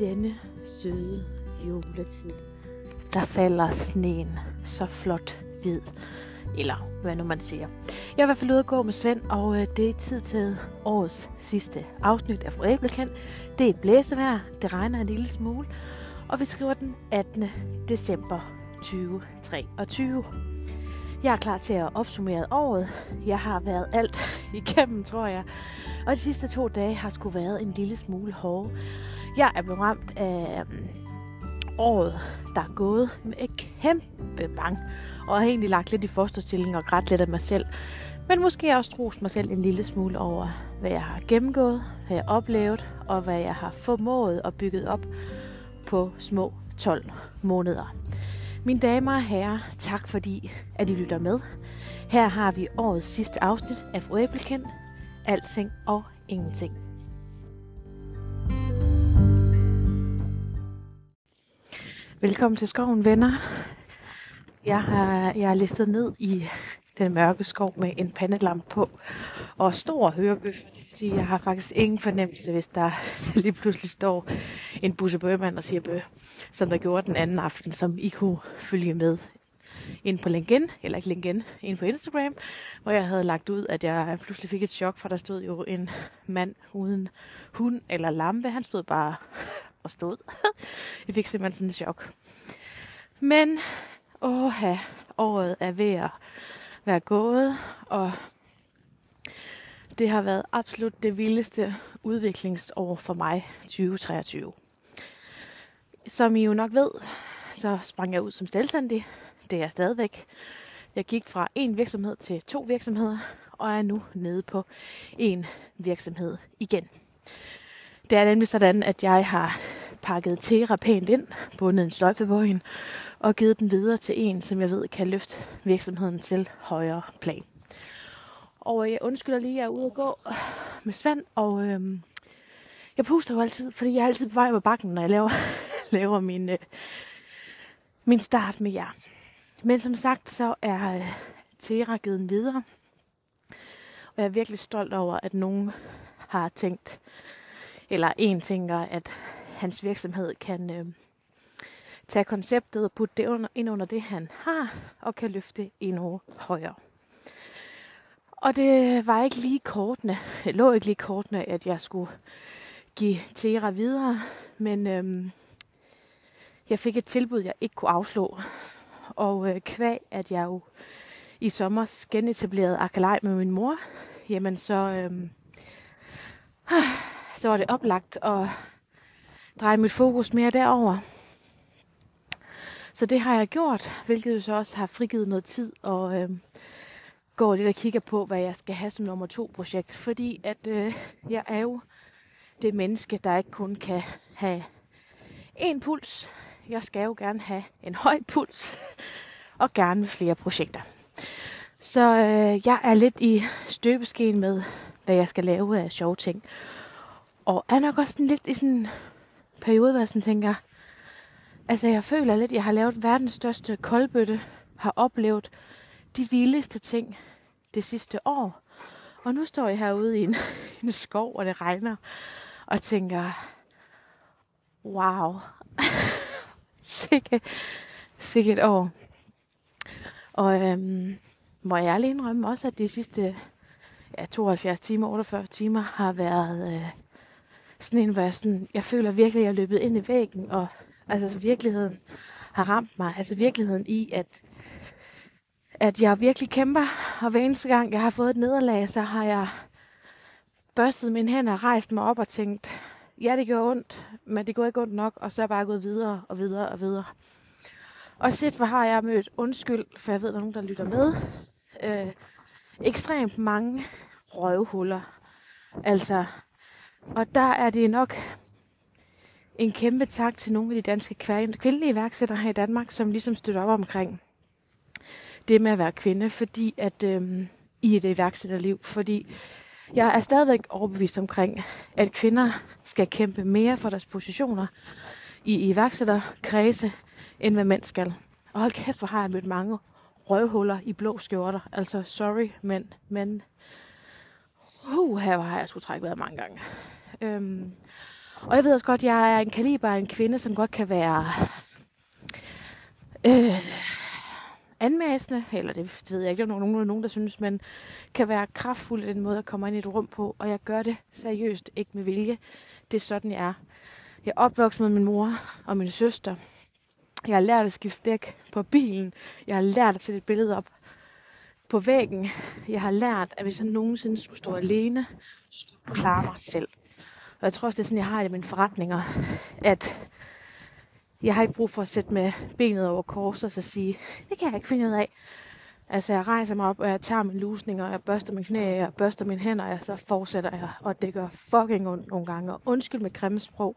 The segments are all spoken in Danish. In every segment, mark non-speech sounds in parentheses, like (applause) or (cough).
denne søde juletid, der falder sneen så flot hvid. Eller hvad nu man siger. Jeg er i hvert fald ude at gå med Svend, og øh, det er tid til årets sidste afsnit af Fru Æblekendt. Det er blæsevejr, det regner en lille smule, og vi skriver den 18. december 2023. Jeg er klar til at opsummere året. Jeg har været alt (laughs) igennem, tror jeg. Og de sidste to dage har sgu været en lille smule hårde. Jeg er blevet ramt af øhm, året, der er gået med et kæmpe bang. Og har egentlig lagt lidt i fosterstilling og grædt lidt af mig selv. Men måske også rost mig selv en lille smule over, hvad jeg har gennemgået, hvad jeg har oplevet, og hvad jeg har formået og bygget op på små 12 måneder. Mine damer og herrer, tak fordi, at I lytter med. Her har vi årets sidste afsnit af Fru Æblekind, Alting og ingenting. Velkommen til skoven, venner. Jeg har, jeg har listet ned i den mørke skov med en pandelampe på og stor hørebøf. Det vil sige, jeg har faktisk ingen fornemmelse, hvis der (laughs) lige pludselig står en bussebøgemand og siger bø, som der gjorde den anden aften, som I kunne følge med ind på LinkedIn, eller ikke LinkedIn, ind på Instagram, hvor jeg havde lagt ud, at jeg pludselig fik et chok, for der stod jo en mand uden hund eller lampe. Han stod bare og stod. (laughs) jeg fik simpelthen sådan et chok. Men, åh, året er ved at være gået, og det har været absolut det vildeste udviklingsår for mig 2023. Som I jo nok ved, så sprang jeg ud som selvstændig. Det er jeg stadigvæk. Jeg gik fra en virksomhed til to virksomheder, og er nu nede på en virksomhed igen. Det er nemlig sådan, at jeg har pakket Tera pænt ind, bundet en sløjfe på hende, og givet den videre til en, som jeg ved kan løfte virksomheden til højere plan. Og jeg undskylder lige, at jeg er ude at gå med Svend, og øhm, jeg puster jo altid, fordi jeg er altid på vej på bakken, når jeg laver, (laughs) laver min, øh, min start med jer. Men som sagt, så er øh, Tera givet videre, og jeg er virkelig stolt over, at nogen har tænkt, eller en tænker, at hans virksomhed kan øh, tage konceptet og putte det under, ind under det, han har, og kan løfte endnu højere. Og det var ikke lige kortene, det lå ikke lige kortene, at jeg skulle give Tera videre, men øhm, jeg fik et tilbud, jeg ikke kunne afslå. Og øh, kvæg, at jeg jo i sommer genetablerede Akalej med min mor, jamen så, øhm, så var det oplagt at dreje mit fokus mere derover. Så det har jeg gjort, hvilket jo så også har frigivet noget tid og øh, går lidt og kigger på, hvad jeg skal have som nummer to projekt. Fordi at øh, jeg er jo det menneske, der ikke kun kan have en puls. Jeg skal jo gerne have en høj puls og gerne med flere projekter. Så øh, jeg er lidt i støbeskeen med, hvad jeg skal lave af sjove ting. Og er nok også sådan lidt i sådan en periode, hvor jeg sådan tænker, altså jeg føler lidt, at jeg har lavet verdens største koldbøtte, har oplevet de vildeste ting det sidste år. Og nu står jeg herude i en, (laughs) en skov, og det regner, og tænker, wow, (laughs) sikke, sikke et år. Og øhm, må jeg ærligt indrømme også, at de sidste ja, 72 timer, 48 timer har været øh, sådan en, hvor jeg, sådan, jeg føler virkelig, at jeg er løbet ind i væggen, og altså virkeligheden har ramt mig. Altså virkeligheden i, at, at jeg virkelig kæmper, og hver eneste gang, jeg har fået et nederlag, så har jeg børstet mine hænder, rejst mig op og tænkt, ja, det gør ondt, men det går ikke ondt nok, og så er jeg bare gået videre og videre og videre. Og shit, hvor har jeg mødt undskyld, for jeg ved, der er nogen, der lytter med. Øh, ekstremt mange røvhuller. Altså, og der er det nok en kæmpe tak til nogle af de danske kvindelige iværksættere her i Danmark, som ligesom støtter op omkring det med at være kvinde, fordi at øhm, i et iværksætterliv, fordi jeg er stadigvæk overbevist omkring, at kvinder skal kæmpe mere for deres positioner i iværksætterkredse, end hvad mænd skal. Og hold kæft, hvor har jeg mødt mange røvhuller i blå skjorter. Altså, sorry, men, men uh, her har jeg skulle trække vejret mange gange. Øhm, Og jeg ved også godt, at jeg er en kaliber af en kvinde, som godt kan være øh, anmæsende, eller det ved jeg ikke, om nogen, nogen, der synes, men kan være kraftfuld i den måde, at komme ind i et rum på, og jeg gør det seriøst, ikke med vilje. Det er sådan, jeg er. Jeg er opvokset med min mor og min søster. Jeg har lært at skifte dæk på bilen. Jeg har lært at sætte et billede op på væggen. Jeg har lært, at hvis jeg nogensinde skulle stå alene, så skulle jeg klare mig selv. Og jeg tror også, det er sådan, jeg har det i mine forretninger, at jeg har ikke brug for at sætte med benet over kors og så sige, det kan jeg ikke finde ud af. Altså, jeg rejser mig op, og jeg tager min lusning, og jeg børster min knæ, og jeg børster mine hænder, og så fortsætter jeg, og det gør fucking ondt nogle gange. Og undskyld med grimme sprog,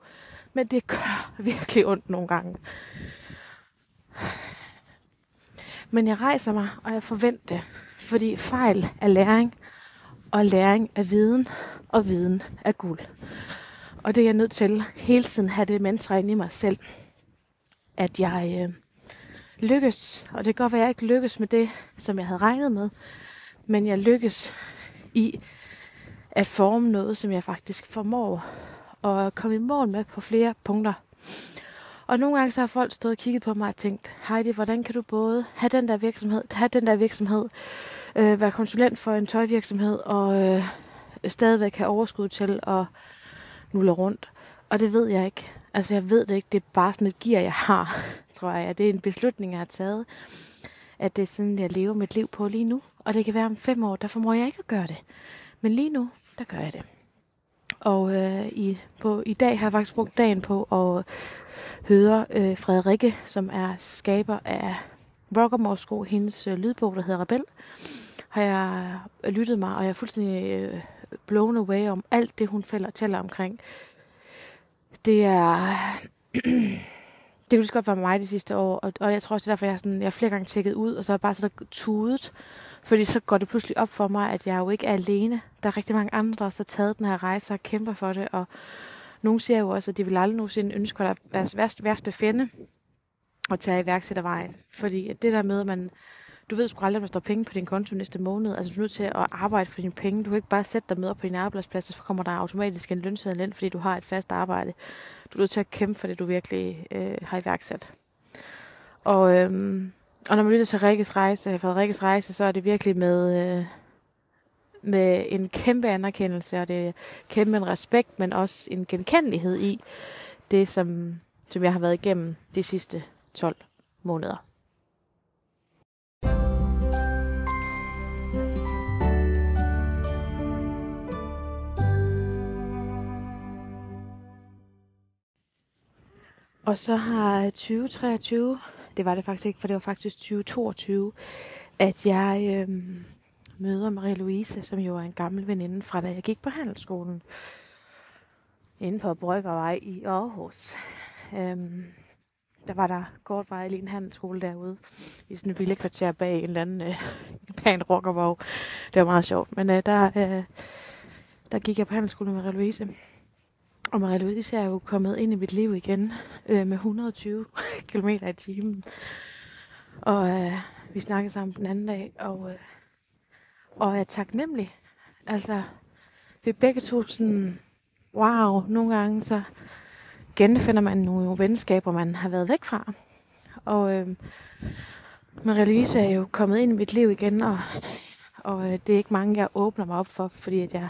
men det gør (laughs) virkelig ondt nogle gange. Men jeg rejser mig, og jeg forventer det, fordi fejl er læring, og læring er viden, og viden er guld. Og det er jeg nødt til hele tiden have det mantra ind i mig selv, at jeg øh, lykkes, og det kan godt være, at jeg ikke lykkes med det, som jeg havde regnet med, men jeg lykkes i at forme noget, som jeg faktisk formår at komme i mål med på flere punkter. Og nogle gange så har folk stået og kigget på mig og tænkt, Heidi, hvordan kan du både have den der virksomhed, have den der virksomhed, øh, være konsulent for en tøjvirksomhed og øh, stadigvæk have overskud til at nulle rundt. Og det ved jeg ikke. Altså jeg ved det ikke. Det er bare sådan et gear, jeg har, (laughs) tror jeg. Det er en beslutning, jeg har taget. At det er sådan, jeg lever mit liv på lige nu. Og det kan være om fem år, der formår jeg ikke at gøre det. Men lige nu, der gør jeg det. Og øh, i, på, i dag har jeg faktisk brugt dagen på at høre øh, Frederikke, som er skaber af Rockamore hendes øh, lydbog, der hedder Rebel, har jeg lyttet mig, og jeg er fuldstændig øh, blown away om alt det, hun fortæller omkring. Det er... (clears throat) det kunne godt være mig de sidste år, og, og jeg tror også, det er derfor, jeg, sådan, jeg har flere gange tjekket ud, og så har jeg bare sådan tudet, fordi så går det pludselig op for mig, at jeg jo ikke er alene. Der er rigtig mange andre, der har taget den her rejse og kæmper for det, og nogle siger jo også, at de vil aldrig nogensinde ønske at deres værste, værste fjende at tage iværksættervejen. Fordi det der med, at man, du ved sgu aldrig, om der står penge på din konto næste måned. Altså, du er nødt til at arbejde for dine penge. Du kan ikke bare sætte dig med op på din arbejdsplads, og så kommer der automatisk en lønseddel ind, fordi du har et fast arbejde. Du er nødt til at kæmpe for det, du virkelig øh, har iværksat. Og, øhm, og når man lytter til Rikkes rejse, øh, for Rikkes rejse, så er det virkelig med, øh, med en kæmpe anerkendelse, og det er kæmpe en respekt, men også en genkendelighed i det, som, som jeg har været igennem de sidste 12 måneder. Og så har 2023, det var det faktisk ikke, for det var faktisk 2022, at jeg øh, møder Marie-Louise, som jo er en gammel veninde fra da jeg gik på handelsskolen. Inde på Bryggervej i Aarhus. Øhm, der var der kort vej lige en handelsskole derude. I sådan en vilde kvarter bag en eller anden øh, (laughs) pæn rockervog. Det var meget sjovt. Men øh, der, øh, der gik jeg på handelsskolen med Marie-Louise. Og Maria Louise er jo kommet ind i mit liv igen øh, med 120 (laughs) km i timen. Og øh, vi snakkede sammen den anden dag, og, øh, og jeg er taknemmelig. Altså, vi er begge to sådan, wow, nogle gange så genfinder man nogle venskaber, man har været væk fra. Og øh, Maria Louise er jo kommet ind i mit liv igen, og, og øh, det er ikke mange, jeg åbner mig op for, fordi at jeg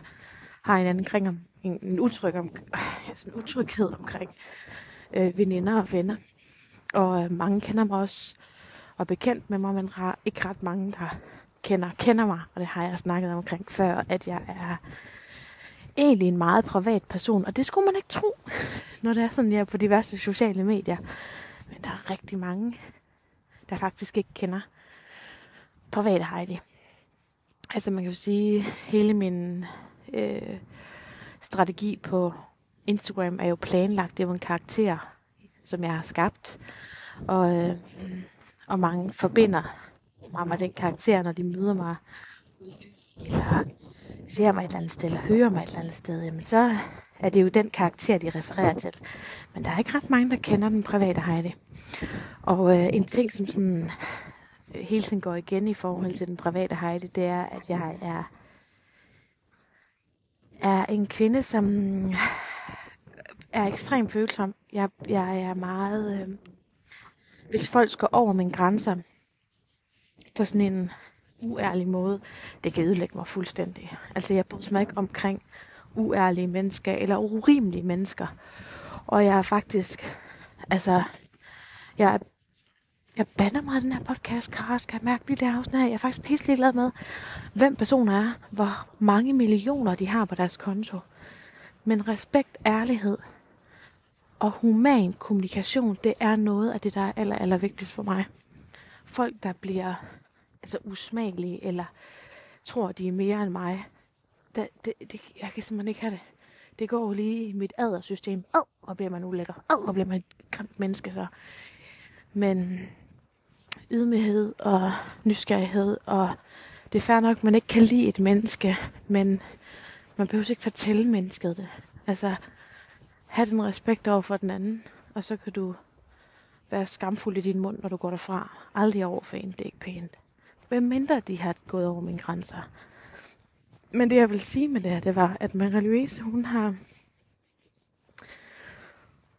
har en anden kring om, en, en utryg om, øh, sådan en utryghed omkring øh, veninder og venner. Og øh, mange kender mig også, og er bekendt med mig, men har ikke ret mange, der kender, kender mig, og det har jeg snakket omkring før, at jeg er egentlig en meget privat person, og det skulle man ikke tro, (laughs) når det er sådan, jeg er på diverse sociale medier. Men der er rigtig mange, der faktisk ikke kender private Heidi. Altså man kan jo sige, hele min øh, strategi på Instagram er jo planlagt. Det er jo en karakter, som jeg har skabt. Og, øh, og mange forbinder mig med den karakter, når de møder mig. Eller ser mig et eller andet sted, eller hører mig et eller andet sted, jamen så er det jo den karakter, de refererer til. Men der er ikke ret mange, der kender den private Heidi. Og øh, en ting, som sådan hele tiden går igen i forhold til den private Heidi, det er, at jeg er, er en kvinde, som øh, er ekstremt følsom. Jeg, jeg er meget... Øh, hvis folk går over mine grænser på sådan en uærlig måde, det kan ødelægge mig fuldstændig. Altså, jeg bryder mig ikke omkring uærlige mennesker eller urimelige mennesker. Og jeg er faktisk... Altså, jeg er jeg banner meget den her podcast, Kara, skal jeg mærke lige det afsnit her. Jeg er faktisk pisselig glad med, hvem personer er, hvor mange millioner de har på deres konto. Men respekt, ærlighed og human kommunikation, det er noget af det, der er aller, aller vigtigst for mig. Folk, der bliver altså usmagelige, eller tror, de er mere end mig, det, det, det, jeg kan simpelthen ikke have det. Det går lige i mit adersystem. Åh, oh, hvor bliver man ulækker. Åh, oh, hvor bliver man et grimt menneske så. Men ydmyghed og nysgerrighed, og det er fair nok, at man ikke kan lide et menneske, men man behøver ikke fortælle mennesket det. Altså, have den respekt over for den anden, og så kan du være skamfuld i din mund, når du går derfra. Aldrig over for en, det er ikke pænt. Hvem mindre de har gået over mine grænser. Men det jeg vil sige med det her, det var, at Marie Louise, hun har...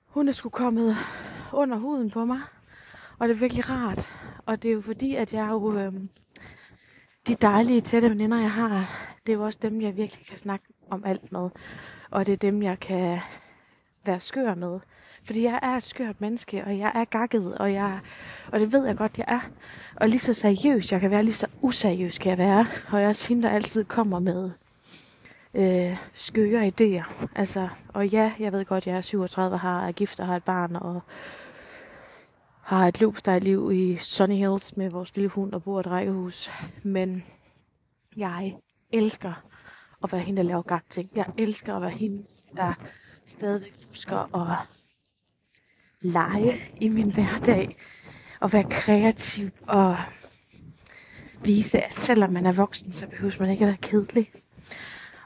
Hun er sgu kommet under huden på mig. Og det er virkelig rart. Og det er jo fordi, at jeg jo... Øh, de dejlige, tætte veninder, jeg har, det er jo også dem, jeg virkelig kan snakke om alt med. Og det er dem, jeg kan være skør med. Fordi jeg er et skørt menneske, og jeg er gakket, og, jeg, og det ved jeg godt, jeg er. Og lige så seriøs jeg kan være, lige så useriøs kan jeg være. Og jeg er også hende, der altid kommer med øh, skøre idéer. Altså, og ja, jeg ved godt, jeg er 37 og har er gift og har et barn, og har et lifestyle-liv i Sunny Hills med vores lille hund og bor i et rækkehus. Men jeg elsker at være hende, der laver gagt ting. Jeg elsker at være hende, der stadigvæk husker at lege i min hverdag. Og være kreativ og vise, at selvom man er voksen, så behøver man ikke at være kedelig.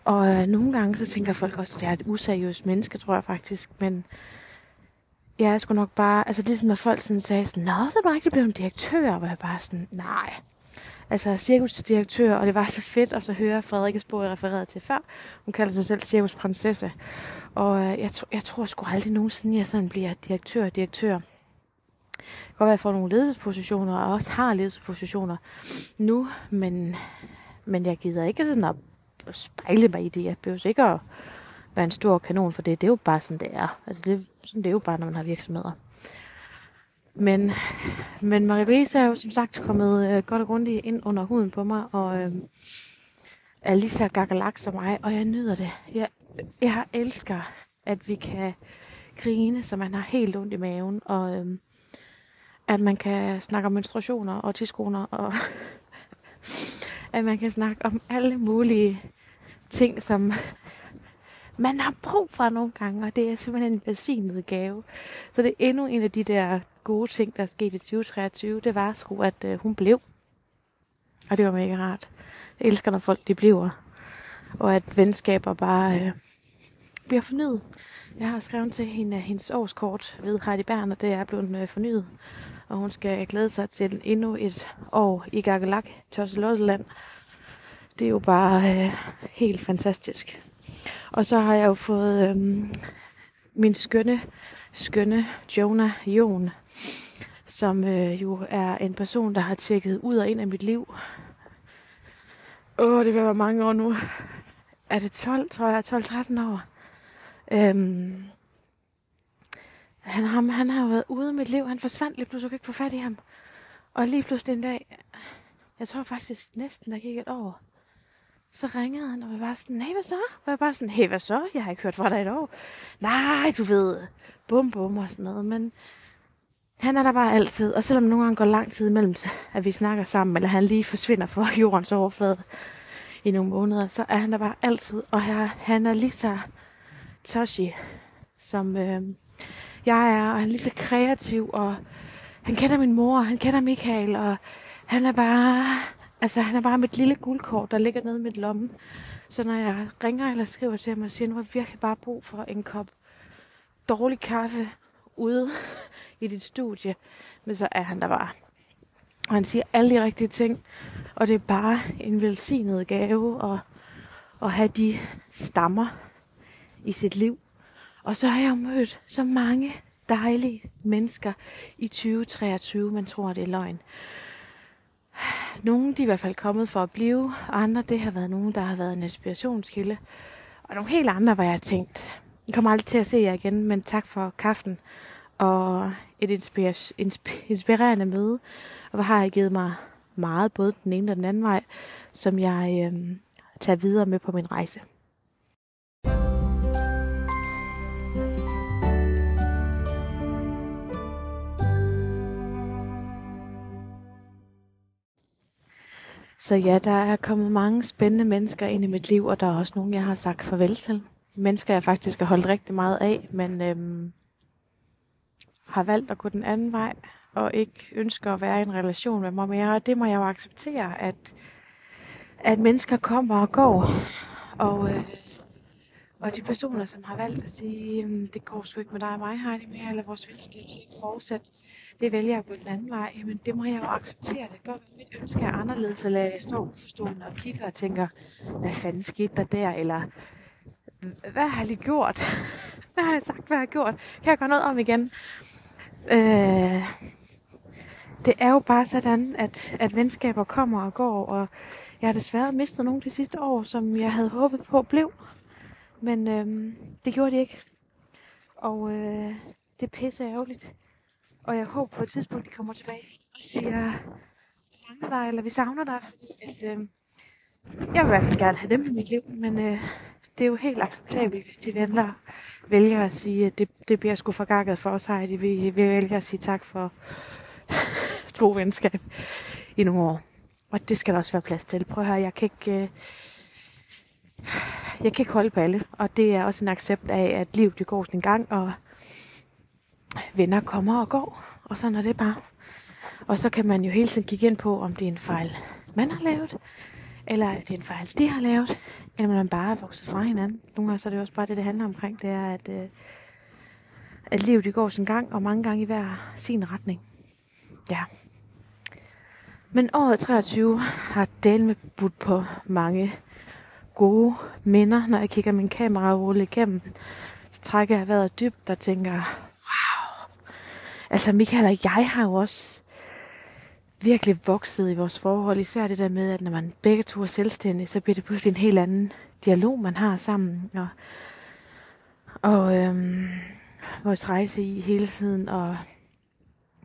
Og øh, nogle gange så tænker folk også, at jeg er et useriøst menneske, tror jeg faktisk. Men jeg er sgu nok bare, altså ligesom når folk sådan sagde sådan, Nå, så er du ikke blevet direktør, og jeg bare sådan, nej. Altså cirkusdirektør, og det var så fedt at så høre Frederikke Spor, refereret til før. Hun kalder sig selv cirkusprinsesse. Og øh, jeg, jeg tror sgu aldrig nogensinde, jeg sådan bliver direktør direktør. Det kan godt være, at jeg får nogle ledelsespositioner, og også har ledelsespositioner nu, men, men jeg gider ikke sådan at spejle mig i det. Jeg behøver ikke at være en stor kanon for det. Det er jo bare sådan, det er. Altså det, sådan, det er jo bare, når man har virksomheder. Men, men Marie-Louise er jo som sagt kommet øh, godt og grundigt ind under huden på mig, og øh, er lige så gakkelak som mig, og jeg nyder det. Jeg, jeg elsker, at vi kan grine, så man har helt ondt i maven, og øh, at man kan snakke om menstruationer og tidskoner, og (laughs) at man kan snakke om alle mulige ting, som man har brug for nogle gange, og det er simpelthen en velsignet gave. Så det er endnu en af de der gode ting, der er sket i 2023, det var sgu, at øh, hun blev. Og det var mega rart. Jeg elsker, når folk de bliver. Og at venskaber bare øh, bliver fornyet. Jeg har skrevet til hende, at hendes årskort ved Heidi Bern, og det er blevet øh, fornyet. Og hun skal glæde sig til endnu et år i Gagelak, Tosselosseland. Det er jo bare øh, helt fantastisk. Og så har jeg jo fået øhm, min skønne, skønne Jonah Jon, som øh, jo er en person, der har tjekket ud og ind af mit liv. Åh, det vil være mange år nu. Er det 12, tror jeg, 12-13 år? Øhm, han, ham, han har jo været ude af mit liv. Han forsvandt lige pludselig, jeg ikke få fat i ham. Og lige pludselig en dag, jeg tror faktisk næsten, der gik et år, så ringede han og var bare sådan, nej, hvad så? Og jeg bare sådan, hey, hvad så? Jeg har ikke hørt fra dig et år. Nej, du ved, bum bum og sådan noget. Men han er der bare altid. Og selvom nogle gange går lang tid imellem, at vi snakker sammen, eller han lige forsvinder fra (laughs) jordens overflade i nogle måneder, så er han der bare altid. Og her, han er lige så toshi, som øh, jeg er. Og han er lige så kreativ, og han kender min mor, og han kender Michael, og han er bare Altså, han er bare mit lille guldkort, der ligger nede i mit lomme. Så når jeg ringer eller skriver til ham og siger, nu har virkelig bare brug for en kop dårlig kaffe ude i dit studie, men så er han der bare. Og han siger alle de rigtige ting, og det er bare en velsignet gave at, at have de stammer i sit liv. Og så har jeg mødt så mange dejlige mennesker i 2023, man tror, det er løgn. Nogle de er i hvert fald kommet for at blive, og andre det har været nogen, der har været en inspirationskilde. Og nogle helt andre, hvor jeg har tænkt, I kommer aldrig til at se jer igen, men tak for kaffen og et inspirerende møde. Og hvor har I givet mig meget, både den ene og den anden vej, som jeg øh, tager videre med på min rejse. Så ja, der er kommet mange spændende mennesker ind i mit liv, og der er også nogle, jeg har sagt farvel til. Mennesker, jeg faktisk har holdt rigtig meget af, men øhm, har valgt at gå den anden vej, og ikke ønsker at være i en relation med mig mere. Og det må jeg jo acceptere, at, at mennesker kommer og går. Og, øh, og de personer, som har valgt at sige, det går sgu ikke med dig og mig, Heidi, mere, eller vores venskab kan ikke fortsætte, det vælger at gå den anden vej, jamen det må jeg jo acceptere. Det gør, at mit ønske er anderledes, eller jeg står uforstående og kigger og tænker, hvad fanden skete der der, eller hvad har jeg lige gjort? (laughs) hvad har jeg sagt, hvad har jeg gjort? Kan jeg gøre noget om igen? Øh, det er jo bare sådan, at, at venskaber kommer og går, og jeg har desværre mistet nogle de sidste år, som jeg havde håbet på blev. Men øh, det gjorde de ikke. Og øh, det er pisse ærgerligt. Og jeg håber på et tidspunkt, de kommer tilbage og siger, vi dig, eller vi savner dig, fordi at, øh, jeg vil i hvert fald gerne have dem i mit liv, men øh, det er jo helt acceptabelt, hvis de venter, vælger at sige, at det, det bliver sgu for gakket for os her, vi, vi vælger at sige tak for (laughs) tro venskab i nogle år. Og det skal der også være plads til. Prøv at høre, jeg kan ikke... Øh, jeg kan ikke holde på alle, og det er også en accept af, at livet det går sin gang, og venner kommer og går, og sådan er det bare. Og så kan man jo hele tiden kigge ind på, om det er en fejl, man har lavet, eller det er en fejl, de har lavet, eller man bare er vokset fra hinanden. Nogle gange så er det også bare det, det handler omkring, det er, at, øh, at livet det går sin gang, og mange gange i hver sin retning. Ja. Men året 23 har delt med budt på mange gode minder, når jeg kigger min kamera rulle igennem. Så trækker jeg vejret dybt og tænker, wow. Altså Michael og jeg har jo også virkelig vokset i vores forhold. Især det der med, at når man begge to er selvstændige, så bliver det pludselig en helt anden dialog, man har sammen. Og, og øhm, vores rejse i hele tiden og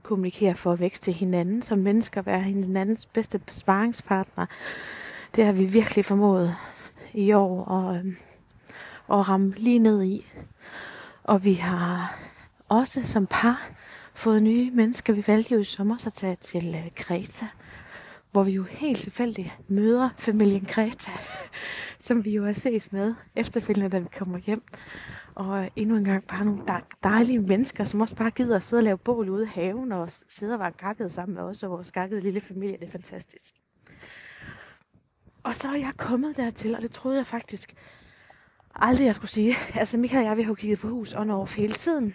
kommunikere for at vækste hinanden som mennesker, være hinandens bedste sparringspartner. Det har vi virkelig formået i år at, øhm, at ramme lige ned i. Og vi har også som par fået nye mennesker. Vi valgte jo i sommer at tage til øh, Kreta, hvor vi jo helt tilfældigt møder familien Kreta, (laughs) som vi jo har ses med efterfølgende, da vi kommer hjem. Og øh, endnu en gang bare nogle dejlige mennesker, som også bare gider at sidde og lave bål ude i haven, og sidde og være gakket sammen med os og vores gakkede lille familie. Det er fantastisk. Og så er jeg kommet dertil, og det troede jeg faktisk aldrig, jeg skulle sige. (laughs) Altså Michael og jeg, vi har jo kigget på hus on off hele tiden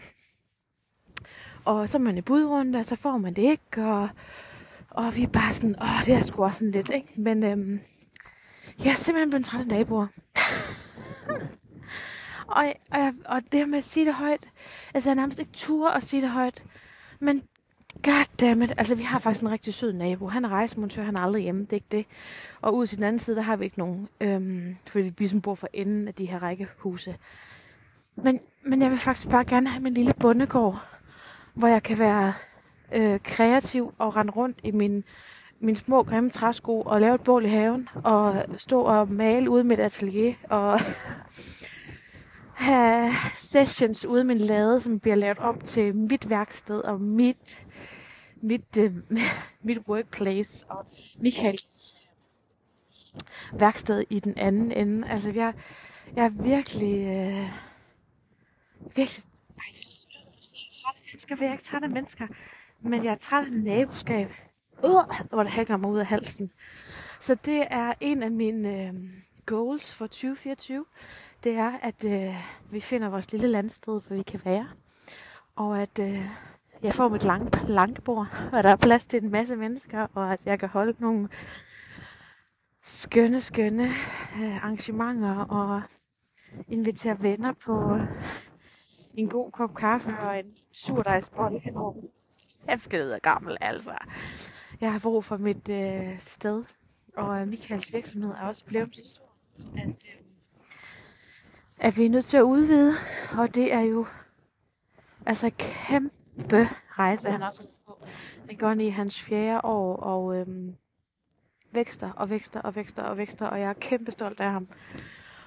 og så er man i budrunde, og så får man det ikke, og, og vi er bare sådan, åh, det er sgu også sådan lidt, ikke? Men øhm, jeg er simpelthen blevet træt af naboer. og, og, og det med at sige det højt, altså jeg nærmest ikke tur at sige det højt, men goddammit, altså vi har faktisk en rigtig sød nabo. Han er rejsemontør, han er aldrig hjemme, det er ikke det. Og ud til den anden side, der har vi ikke nogen, øhm, fordi vi ligesom bor for enden af de her rækkehuse. Men, men jeg vil faktisk bare gerne have min lille bondegård hvor jeg kan være øh, kreativ og rende rundt i min, min små grimme træsko og lave et bål i haven og stå og male ude med et atelier og (laughs) have sessions ude i min lade, som bliver lavet op til mit værksted og mit, mit, øh, (laughs) mit workplace og Michael værksted i den anden ende. Altså, jeg, jeg er virkelig, øh, virkelig mennesker, for jeg er ikke træt af mennesker. Men jeg er træt af naboskab. Uh, hvor det hænger mig ud af halsen. Så det er en af mine øh, goals for 2024. Det er, at øh, vi finder vores lille landsted, hvor vi kan være. Og at øh, jeg får mit lange plankebord, og der er plads til en masse mennesker, og at jeg kan holde nogle skønne, skønne øh, arrangementer og invitere venner på en god kop kaffe og en surdejsbold henover. Kæft, gammel, altså. Jeg har brug for mit øh, sted, og øh, Michaels virksomhed er også blevet så stor, at, øh, at vi er nødt til at udvide, og det er jo altså kæmpe rejse, han også på. Den går i hans fjerde år, og øhm, vækster og vækster og vækster og vækster, og jeg er kæmpe stolt af ham.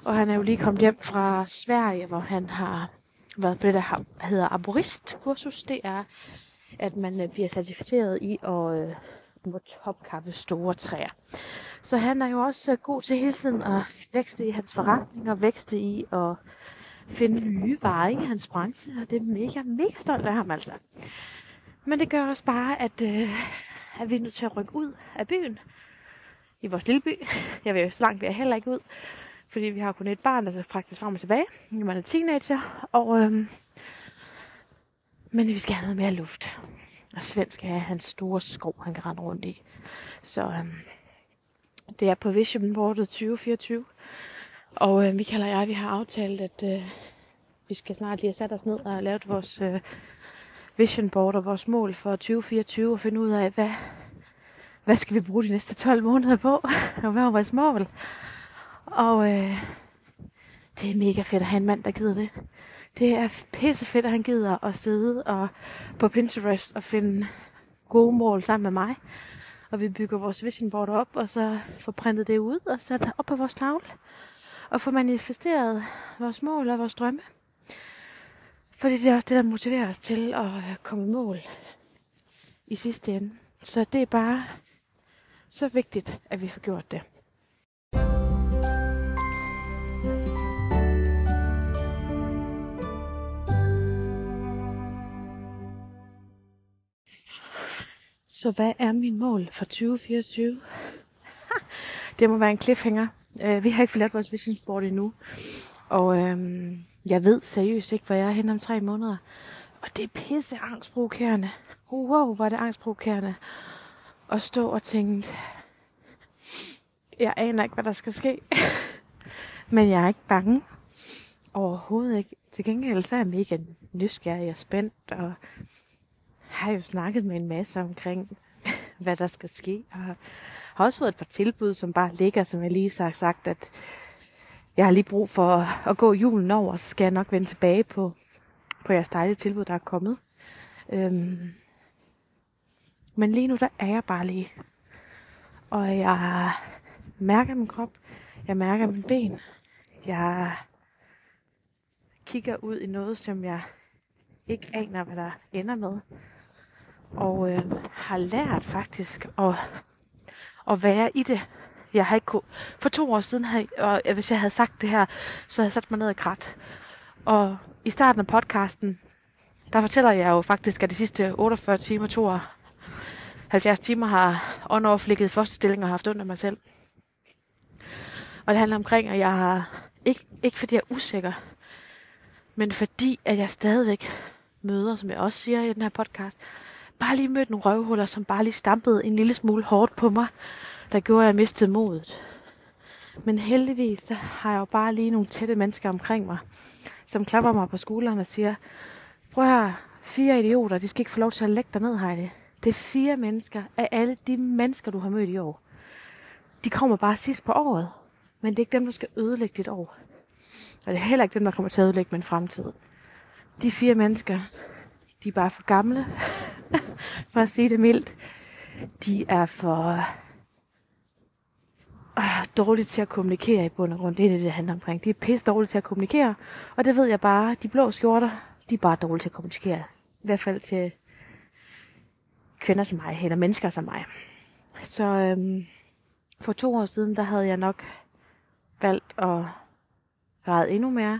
Og han er jo lige kommet hjem fra Sverige, hvor han har været på det, der hedder arborist-kursus. Det er, at man øh, bliver certificeret i at øh, må topkappe store træer. Så han er jo også øh, god til hele tiden at vækste i hans forretning og vækste i at finde nye veje i hans branche, og det er mega, mega stolt af ham altså. Men det gør også bare, at, øh, at vi er nødt til at rykke ud af byen, i vores lille by. Jeg vil jo så langt vil jeg heller ikke ud, fordi vi har kun et barn, der skal faktisk frem og tilbage. Man er teenager, og, øh, men vi skal have noget mere luft. Og Svend skal have hans store skov, han kan rende rundt i. Så øhm, det er på Vision Boardet 2024. Og øh, Michael og jeg, vi har aftalt, at øh, vi skal snart lige have sat os ned og lavet vores øh, vision board og vores mål for 2024 og finde ud af, hvad, hvad skal vi bruge de næste 12 måneder på, (laughs) og hvad er vores mål. Og øh, det er mega fedt at have en mand, der gider det. Det er pisse fedt, at han gider at sidde og på Pinterest og finde gode mål sammen med mig. Og vi bygger vores vision board op, og så får printet det ud og sat op på vores tavle. Og få manifesteret vores mål og vores drømme. Fordi det er også det, der motiverer os til at komme i mål i sidste ende. Så det er bare så vigtigt, at vi får gjort det. Så hvad er min mål for 2024? (laughs) det må være en cliffhanger. Øh, vi har ikke forladt vores vision board endnu. Og øh, jeg ved seriøst ikke, hvor jeg er henne om tre måneder. Og det er pisse angstprovokerende. Wow, hvor er det angstprovokerende. At stå og tænke, jeg aner ikke, hvad der skal ske. (laughs) Men jeg er ikke bange. Overhovedet ikke. Til gengæld så er jeg mega nysgerrig og spændt, og har jo snakket med en masse omkring, (laughs) hvad der skal ske. Og har også fået et par tilbud, som bare ligger, som jeg lige har sagt, at jeg har lige brug for at gå julen over, så skal jeg nok vende tilbage på, på jeres dejlige tilbud, der er kommet. Øhm, men lige nu, der er jeg bare lige. Og jeg mærker min krop. Jeg mærker min ben. Jeg kigger ud i noget, som jeg ikke aner, hvad der ender med. Og øh, har lært faktisk at, at være i det. Jeg har ikke kunne... For to år siden, havde, og øh, hvis jeg havde sagt det her, så havde jeg sat mig ned og grædt. Og i starten af podcasten, der fortæller jeg jo faktisk, at de sidste 48 timer, 72 timer har on-off første stilling og haft under mig selv. Og det handler omkring, at jeg har, ikke, ikke fordi jeg er usikker, men fordi, at jeg stadigvæk møder, som jeg også siger i den her podcast, bare lige mødt nogle røvhuller, som bare lige stampede en lille smule hårdt på mig, der gjorde, at jeg mistede modet. Men heldigvis så har jeg jo bare lige nogle tætte mennesker omkring mig, som klapper mig på skulderen og siger, prøv her, fire idioter, de skal ikke få lov til at lægge dig ned, Heidi. Det er fire mennesker af alle de mennesker, du har mødt i år. De kommer bare sidst på året. Men det er ikke dem, der skal ødelægge dit år. Og det er heller ikke dem, der kommer til at ødelægge min fremtid. De fire mennesker, de er bare for gamle, for at sige det mildt. De er for øh, dårlige til at kommunikere i bund og grund. Det er det, det handler omkring. De er pisse dårlige til at kommunikere, og det ved jeg bare. De blå skjorter, de er bare dårlige til at kommunikere. I hvert fald til kvinder som mig, eller mennesker som mig. Så øhm, for to år siden, der havde jeg nok valgt at græde endnu mere.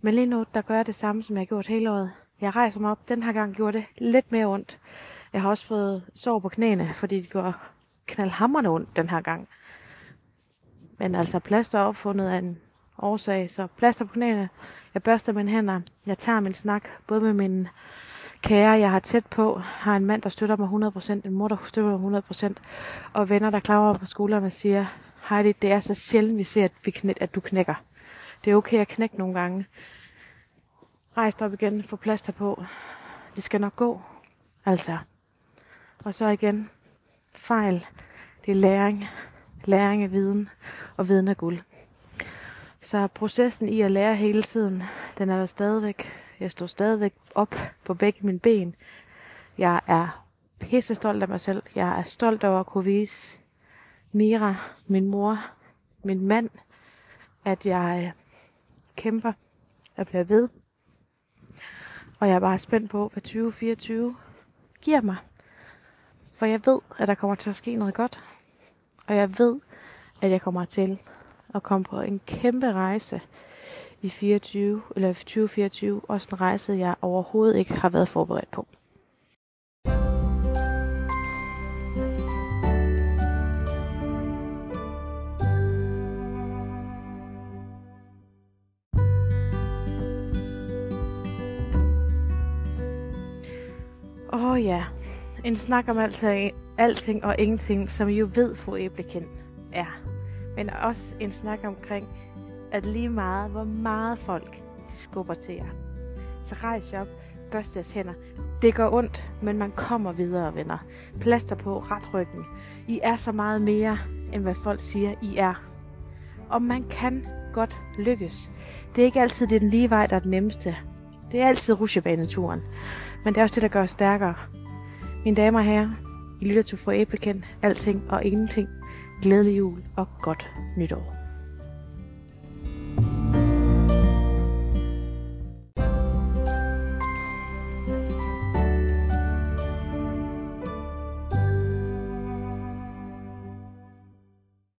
Men lige nu, der gør jeg det samme, som jeg har gjort hele året. Jeg rejser mig op. Den her gang gjorde det lidt mere ondt. Jeg har også fået sår på knæene, fordi det går knaldhammerende ondt den her gang. Men altså, plaster er opfundet af en årsag, så plaster på knæene. Jeg børster mine hænder. Jeg tager min snak, både med min kære, jeg har tæt på, har en mand, der støtter mig 100%, en mor, der støtter mig 100%, og venner, der klarer på skuldrene og siger, Heidi, det er så sjældent, vi ser, at, vi knæ- at du knækker. Det er okay at knække nogle gange. Rejs op igen, få plaster på. Det skal nok gå. Altså. Og så igen, fejl. Det er læring. Læring er viden, og viden er guld. Så processen i at lære hele tiden, den er der stadigvæk. Jeg står stadigvæk op på begge mine ben. Jeg er pisse stolt af mig selv. Jeg er stolt over at kunne vise Mira, min mor, min mand, at jeg øh, kæmper og bliver ved. Og jeg er bare spændt på, hvad 2024 giver mig. For jeg ved, at der kommer til at ske noget godt. Og jeg ved, at jeg kommer til at komme på en kæmpe rejse i 24, eller 2024. Også en rejse, jeg overhovedet ikke har været forberedt på. En snak om alting, alting og ingenting, som I jo ved, fru Æblekind er. Men også en snak omkring, at lige meget, hvor meget folk de skubber til jer. Så rejs jer op, børst jeres hænder. Det gør ondt, men man kommer videre, venner. Plaster på, ret ryggen. I er så meget mere, end hvad folk siger, I er. Og man kan godt lykkes. Det er ikke altid det er den lige vej, der er den nemmeste. Det er altid rusjebaneturen. Men det er også det, der gør os stærkere. Mine damer og herrer, I lytter til Fru æblekendt, alting og ingenting. Glædelig jul og godt nytår.